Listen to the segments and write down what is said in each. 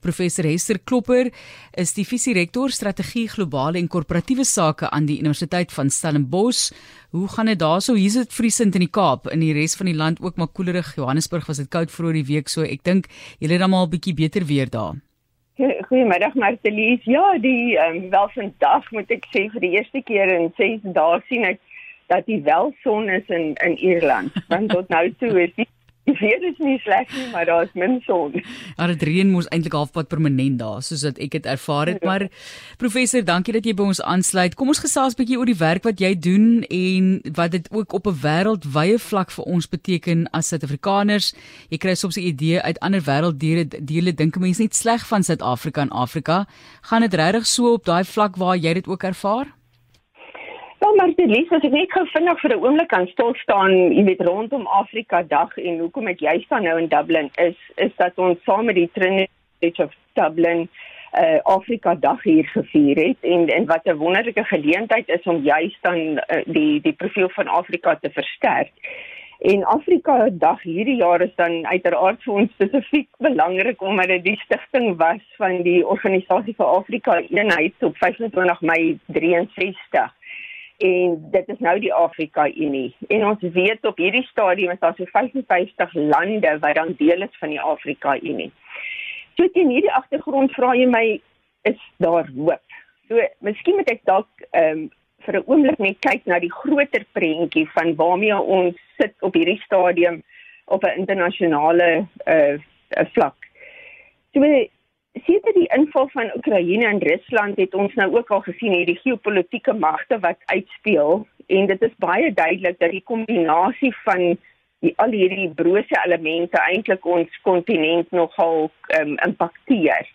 Professor Hester Klopper is die visierektor strategie globale en korporatiewe sake aan die Universiteit van Stellenbosch. Hoe gaan dit daarso? Hier's dit vriesend in die Kaap, in die res van die land ook maar koelerig. Johannesburg was dit koud vroeër die week, so ek dink julle het dan maar 'n bietjie beter weer daar. Goeiemiddag Martelies. Ja, die um, wel vandag moet ek sê vir die eerste keer in 6 dae sien ek dat die welson is in in Ierland. Want tot nou toe is die Die weer is nie sleg nie, maar daar is min son. Ja, dit reën mos eintlik halfpad permanent daar, soos wat ek dit ervaar het, ja. maar professor, dankie dat jy by ons aansluit. Kom ons gesels 'n bietjie oor die werk wat jy doen en wat dit ook op 'n wêreldwye vlak vir ons beteken as Suid-Afrikaners. Jy kry soms 'n idee uit ander wêrelddele, dele dink mense net sleg van Suid-Afrika en Afrika. Gaan dit regtig so op daai vlak waar jy dit ook ervaar? Maar dit lees as ek net gou vinnig vir 'n oomblik kan stil staan, jy weet rondom Afrika Dag en hoekom ek juist dan nou in Dublin is, is dat ons saam met die Trinity of Dublin uh Afrika Dag hier gevier het en en wat 'n wonderlike geleentheid is om juist dan uh, die die profiel van Afrika te versterk. En Afrika Dag hierdie jaar is dan uiteraard vir ons spesifiek belangrik omdat dit die stigting was van die Organisasie vir Afrika Eenheid op 25 Mei 63 en dit is nou die Afrika Unie. En ons weet op hierdie stadium is daar so 55 lande wat dan deel is van die Afrika Unie. So teen hierdie agtergrond vra jy my is daar hoop? So miskien moet ek dalk ehm um, vir 'n oomblik net kyk na die groter prentjie van waarmee ons sit op hierdie stadium op 'n internasionale uh, vlak. So Sedert die inval van Oekraïne en Rusland het ons nou ook al gesien hierdie geopolitiese magte wat uitspeel en dit is baie duidelik dat die kombinasie van die al hierdie brose elemente eintlik ons kontinent nogal um, impakteer.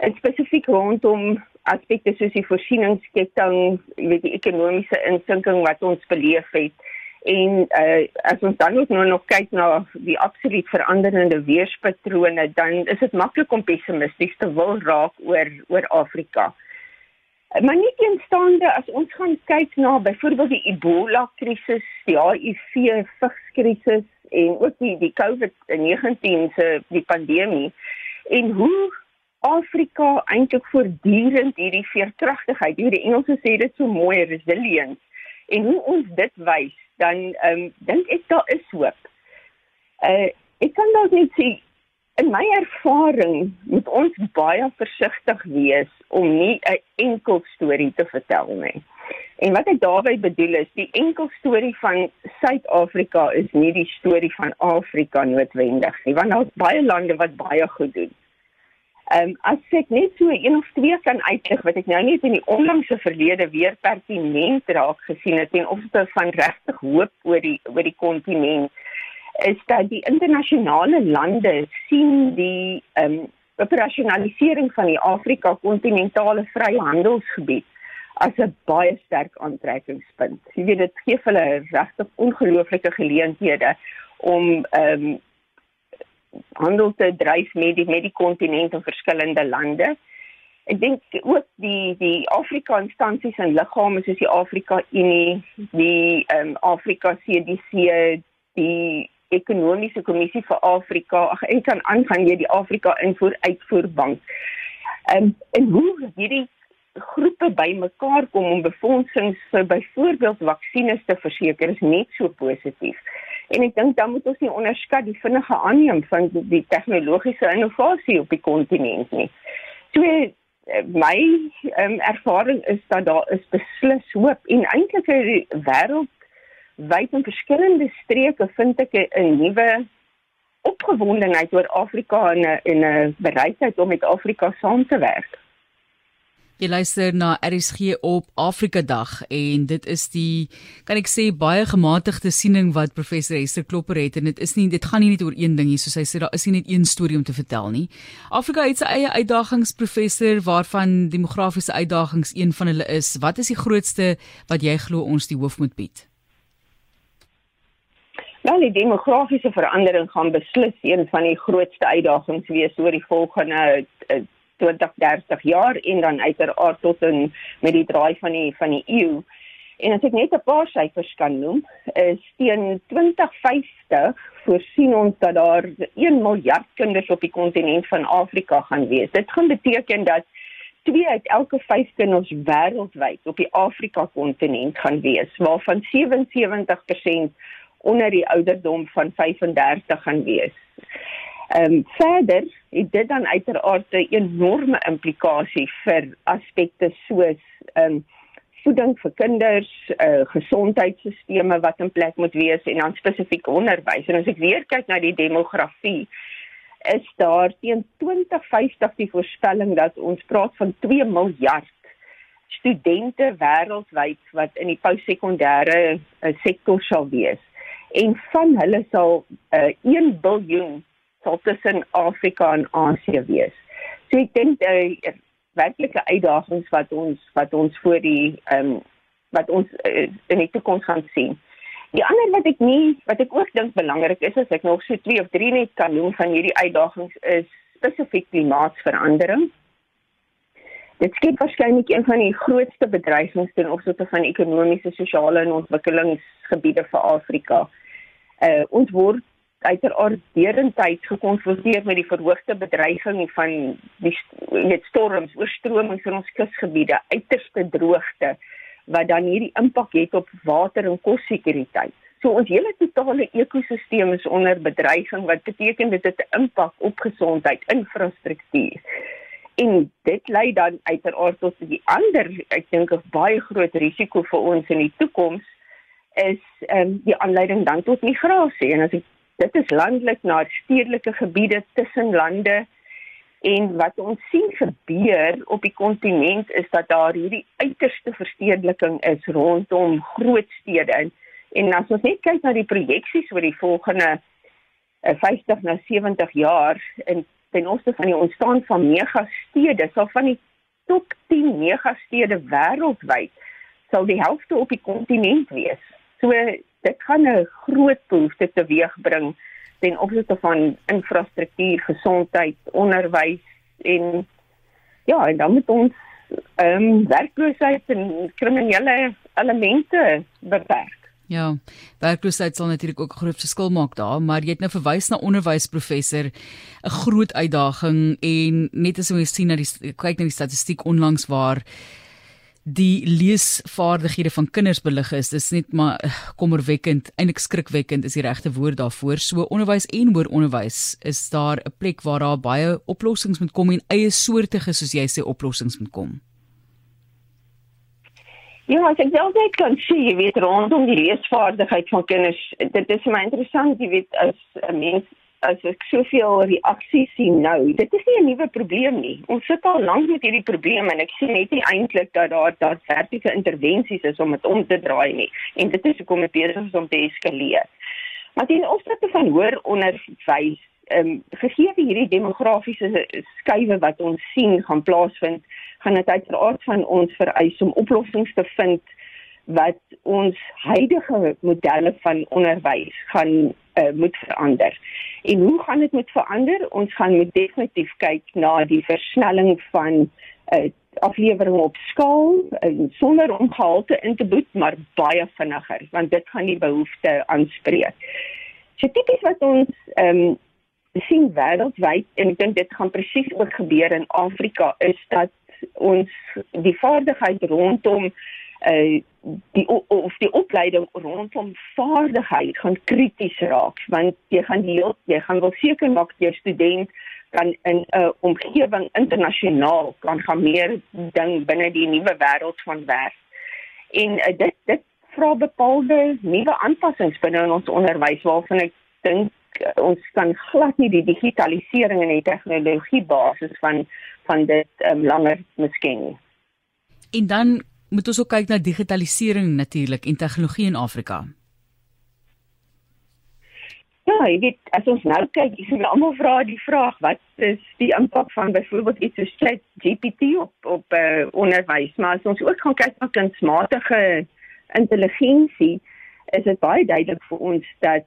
En spesifiek rondom aspekte soos die voorsieningsketting, jy weet die ekonomiese insinking wat ons beleef het En uh, as ons dan ook nou nog kyk na die absoluut veranderende weerspatrone, dan is dit maklik om pessimisties te wil raak oor oor Afrika. Maar nie teenstaande as ons gaan kyk na byvoorbeeld die Ebola krisis, die HIV virus en ook die die COVID-19 se die pandemie en hoe Afrika eintlik voortdurend hierdie veerkragtigheid, hierdie Engelse sê dit so mooi resilience en hoe ons dit wys dan ehm um, dink ek daar is hoop. Uh ek kan dalk net sê in my ervaring moet ons baie versigtig wees om nie 'n enkel storie te vertel nie. En wat ek daarmee bedoel is die enkel storie van Suid-Afrika is nie die storie van Afrika noodwendig nie, want daar's baie lande wat baie goed doen. Ehm um, as ek net so een of twee kan uitlig wat ek nou net in die onlangse verlede weer pertinent raak gesien het en of dit van regtig hoop oor die oor die kontinent is dat die internasionale lande sien die ehm um, operasionalisering van die Afrika kontinentale vryhandelsgebied as 'n baie sterk aantrekkingspunt. Jy weet dit gee hulle regtig ongelooflike geleenthede om ehm um, handel te dryf met die met die kontinent en verskillende lande. Ek dink ook die die Afrika instansies en liggame soos die Afrika Unie, die ehm um, Afrika CDC, die ekonomiese kommissie vir Afrika, ag en kan aangaan jy die Afrika invoer uitvoer bank. Ehm um, en hoe hierdie groepe bymekaar kom om befondsings vir byvoorbeeld vaksines te verseker is net so positief. En ek dink dan moet ons nie onderskat die vinnige aanneem van die tegnologiese innovasie op die kontinent nie. So eh, my um, ervaring is dat daar is beslis hoop en eintlik die wêreld wyd in verskillende streke vind ek 'n nuwe opgewondenheid oor Afrika en 'n bereidheid om met Afrika saam te werk. Jy luister na RSG op Afrika Dag en dit is die kan ek sê baie gematigde siening wat professor Hester Klopper het en dit is nie dit gaan nie net oor een ding hier soos hy sê daar is nie net een storie om te vertel nie. Afrika het sy eie uitdagings professor waarvan demografiese uitdagings een van hulle is. Wat is die grootste wat jy glo ons die hoof moet bied? Wel, die demografiese verandering gaan beslis een van die grootste uitdagings wees oor die volgende uh, 20 30 jaar en dan uiteraard tot in met die draai van die van die eeu En as ek net 'n paar syfers kan noem, is teen 2050 voorsien ons dat daar 1 miljard kinders op die kontinent van Afrika gaan wees. Dit gaan beteken dat 2 uit elke 5 kinders wêreldwyd op die Afrika kontinent gaan wees, waarvan 77% onder die ouderdom van 35 gaan wees. Ehm um, verder het dit dan uiteraard 'n enorme implikasie vir aspekte soos ehm um, voeding vir kinders, uh gesondheidstelsels wat in plek moet wees en dan spesifiek onderwys. En as ek weer kyk na die demografie, is daar teen 2050 die voorspelling dat ons praat van 2 miljard studente wêreldwyd wat in die postsekondêre uh, sektor sal wees. En van hulle sal uh, 1 biljoen sal tussen Afrika en Asië wees. So ek dink uh, werklike uitdagings wat ons wat ons voor die ehm um, wat ons uh, in die toekoms gaan sien. Die ander wat ek nie wat ek ook dink belangrik is as ek nog so 2 of 3 net kan noem van hierdie uitdagings is spesifiek klimaatsverandering. Dit skep waarskynlik een van die grootste bedreigings ten opsigte van ekonomiese, sosiale en ontwikkelingsgebiede vir Afrika. Uh ons word uiteraard derentyd gekonfronteer met die verhoogde bedreiging van die weet storms, oorstromings in ons kusgebiede, uiterste droogte wat dan hierdie impak het op water en kossekuriteit. So ons hele totale ekosisteem is onder bedreiging wat beteken dit het 'n impak op gesondheid, infrastruktuur. En dit lei dan uiteraard tot die ander, ek dink 'n baie groot risiko vir ons in die toekoms is ehm um, die aanleiding dan tot migrasie en as ek dit is landelik na stedelike gebiede tussen lande en wat ons sien gebeur op die kontinent is dat daar hierdie uiterste verstedeliking is rondom groot stede en, en as ons net kyk na die projeksies oor die volgende uh, 50 na 70 jaar en ten opsigte van die ontstaan van megastede sal van die top 10 megastede wêreldwyd sal die helfte op die kontinent wees. So dit gaan 'n groot behoefte teweegbring ten opsigte van infrastruktuur, gesondheid, onderwys en ja, en dan moet ons ehm um, werkloosheid en kriminele elemente beperk. Ja, werkloosheid sal natuurlik ook 'n groot verskil maak daar, maar jy het nou verwys na onderwysprofessor, 'n groot uitdaging en net as ons sien na die kyk na die statistiek onlangs waar die leesvaardighede van kinders belig is. Dis net maar eh, kommerwekkend, eintlik skrikwekkend is die regte woord daarvoor. So onderwys en hooronderwys is daar 'n plek waar daar baie oplossings moet kom en eie soortige soos jy sê oplossings moet kom. Ja, ek dink jy kan sien, jy weet rondom die leesvaardigheid van kinders. Dit is my interessant, jy weet as 'n mens as ek soveel reaksies sien nou, dit is nie 'n nuwe probleem nie. Ons sit al lank met hierdie probleem en ek sien net nie eintlik dat daar vertikale intervensies is om dit om te draai nie. En dit is hoekom dit besig is om te eskaleer. Maar die opsigte van hoër onderwys, ehm um, gegee hierdie demografiese skuwe wat ons sien gaan plaasvind, gaan dit uiteraard van ons vereis om oplossings te vind wat ons huidige modelle van onderwys gaan uh, moet verander. En hoe gaan dit moet verander? Ons gaan moet definitief kyk na die versnelling van uh, aflewering op skaal uh, sonder om gehalte in te boet, maar baie vinniger want dit gaan die behoefte aanspreek. So tipies wat ons ehm um, sien wêreldwyd en ek dink dit gaan presies ook gebeur in Afrika is dat ons die vaardigheid rondom uh die of die opleiding rondom vaardigheid gaan krities raak want jy gaan die jy gaan wel seker maak jy student kan in 'n uh, omgewing internasionaal kan gaan meer ding binne die nuwe wêreld van werk. En uh, dit dit vra bepaalde nuwe aanpassings binne in ons onderwys waarvan ek dink uh, ons kan glad nie die digitalisering en die tegnologie basis van van dit um, langer misken. En dan moet ons ook kyk na digitalisering natuurlik en tegnologie in Afrika. Ja, ek weet as ons nou kyk, is dit almal vra die vraag wat is die impak van byvoorbeeld iets soos ChatGPT op op uh, onderwys, maar as ons ook gaan kyk na kunsmatige intelligensie, is dit baie duidelik vir ons dat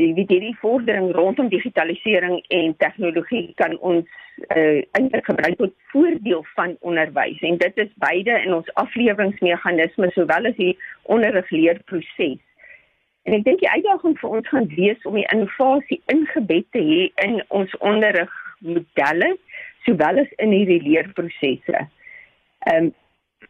die hierdie vordering rondom digitalisering en tegnologie kan ons uh, eintlik gebruik tot voordeel van onderwys en dit is beide in ons afleweringsmeganismes sowel as die onderrigleerproses. En ek dink die uitdaging vir ons gaan wees om die innovasie ingebed te hê in ons onderrigmodelle sowel as in hierdie leerprosesse. Ehm um,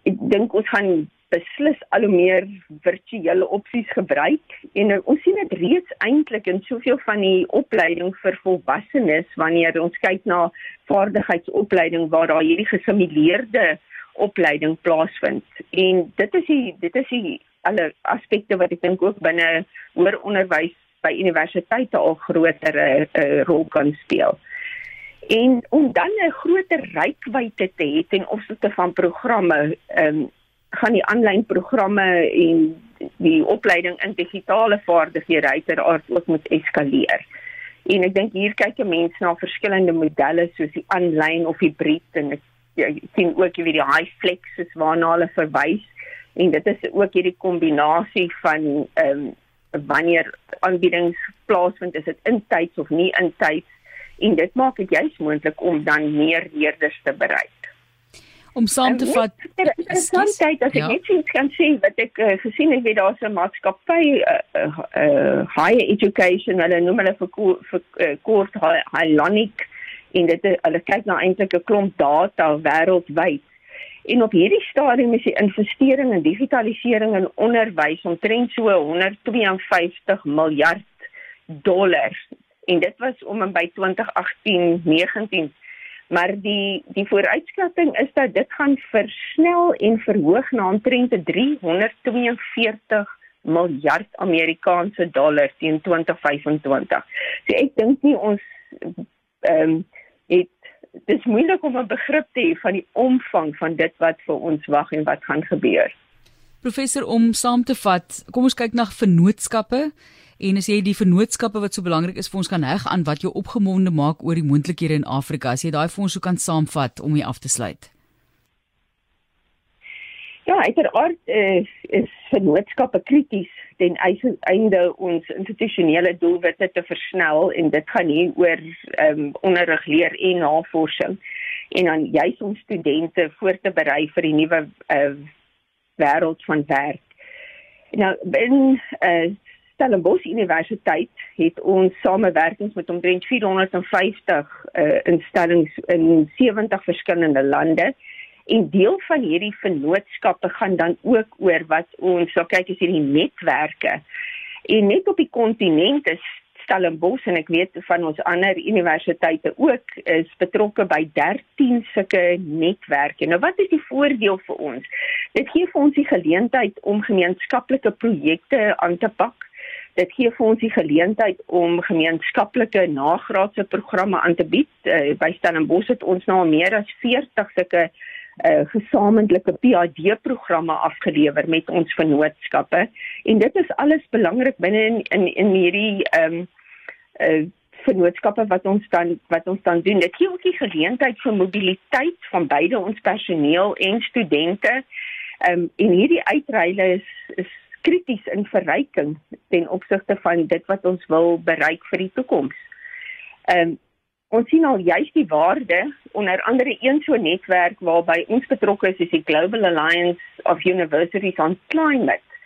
ek dink ons gaan beslis al hoe meer virtuele opsies gebruik en nou, ons sien dit reeds eintlik in soveel van die opleiding vir volwassenes wanneer ons kyk na vaardigheidsopleiding waar daar hierdie gesimuleerde opleiding plaasvind en dit is die dit is die alle aspekte wat ek dink ook binne hoër onderwys by universiteite al groter 'n uh, uh, rol kan speel. En om dan 'n groter reikwyte te hê ten opsigte van programme, um, gaan die aanlyn programme en die opleiding in digitale vaardighede uiteraard ook moet eskaleer. En ek dink hier kyk 'n mens na verskillende modelle soos die aanlyn of hibrid en ek ja, sien ook wie die high flex is waarna hulle verwys. En dit is ook hierdie kombinasie van ehm um, wanneer aanbiedings plaasvind is dit intyds of nie intyds? En dit maak dit juis moontlik om dan meer leerders te bereik om saam te vat. Interessantheid as ek ja. net iets kan sê wat ek uh, gesien het weet daar's 'n maatskappy uh, uh, uh, higher education hulle noem hulle vir vir uh, kort Hylonic en dit hulle kyk na eintlik 'n klomp data wêreldwyd. En op hierdie stadium is die investering in digitalisering in onderwys omtrent so 152 miljard dollar. En dit was om en by 2018 19 maar die die vooruitskatting is dat dit gaan versnel en verhoog na omtrent 342 miljard Amerikaanse dollar teen 2025. So ek dink nie ons ehm um, het dis moeilik om 'n begrip te hê van die omvang van dit wat vir ons wag en wat gaan gebeur. Professor om saam te vat, kom ons kyk na vennootskappe En as jy die vennootskappe wat so belangrik is vir ons kan heg aan wat jou opgewonde maak oor die moontlikhede in Afrika, as jy daai vir ons so kan saamvat om hier af te sluit. Ja, uiteraard is is vennootskappe krities ten einde ons institusionele doelwitte te versnel en dit gaan hier oor ehm um, onderrig leer en navorsing en dan juis om studente voor te berei vir die nuwe uh, wêreld van werk. Nou binne uh, Stellenbosch Universiteit het ons samewerkings met omtrent 450 uh, instellings in 70 verskillende lande. En deel van hierdie vennootskappe gaan dan ook oor wat ons sal kyk is hierdie netwerke. En net op die kontinent is Stellenbosch en ek weet van ons ander universiteite ook is betrokke by 13 sulke netwerke. Nou wat is die voordeel vir ons? Dit gee vir ons die geleentheid om gemeenskaplike projekte aan te pak dit gee vir ons die geleentheid om gemeenskaplike nagraadse programme aan te bied. Uh, by Stellenbosch het ons nou meer as 40 sulke uh, gesamentlike PhD programme afgelewer met ons vennootskappe en dit is alles belangrik binne in in, in hierdie ehm um, uh, vennootskappe wat ons dan wat ons dan doen. Dit gee ook die geleentheid vir mobiliteit van beide ons personeel en studente. Ehm um, en hierdie uitreile is is krities in verryking ten opsigte van dit wat ons wil bereik vir die toekoms. Ehm um, ons sien al juist die waarde onder andere een so netwerk waarby ons betrokke is is die Global Alliance of Universities on Climate.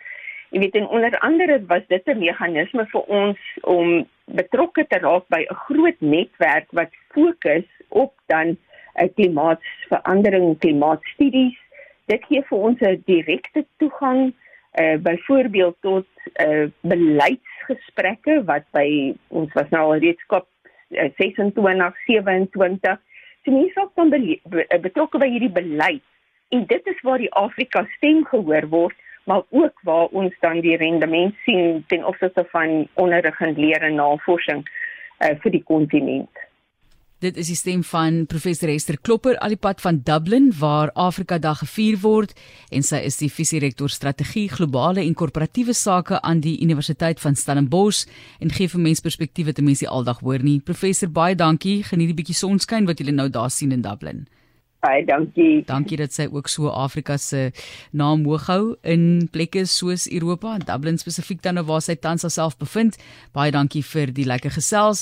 Jy weet en onder andere was dit 'n meganisme vir ons om betrokke te raak by 'n groot netwerk wat fokus op dan 'n uh, klimaatsverandering, klimaatstudies. Dit gee vir ons 'n direkte toegang uh byvoorbeeld tot uh beleidsgesprekke wat by ons was nou al reeds kop uh, 26 27 so mense ook dan be betrokke by hierdie beleid. En dit is waar die Afrika stem gehoor word maar ook waar ons dan die rendement sien ten opsigte van onderrig en leer en navorsing uh, vir die kontinent Dit is die stem van professor Esther Klopper al die pad van Dublin waar Afrika Dag gevier word en sy is die visierektor strategie globale en korporatiewe sake aan die Universiteit van Stellenbosch en gee vir mensperspektiewe te mense aldag hoor nie. Professor baie dankie. Geniet die bietjie sonskyn wat julle nou daar sien in Dublin. Baie dankie. Dankie dat sy ook so Afrika se naam hoog hou in plekke soos Europa en Dublin spesifiek dan nou waar sy tans haarself bevind. Baie dankie vir die lekker gesels.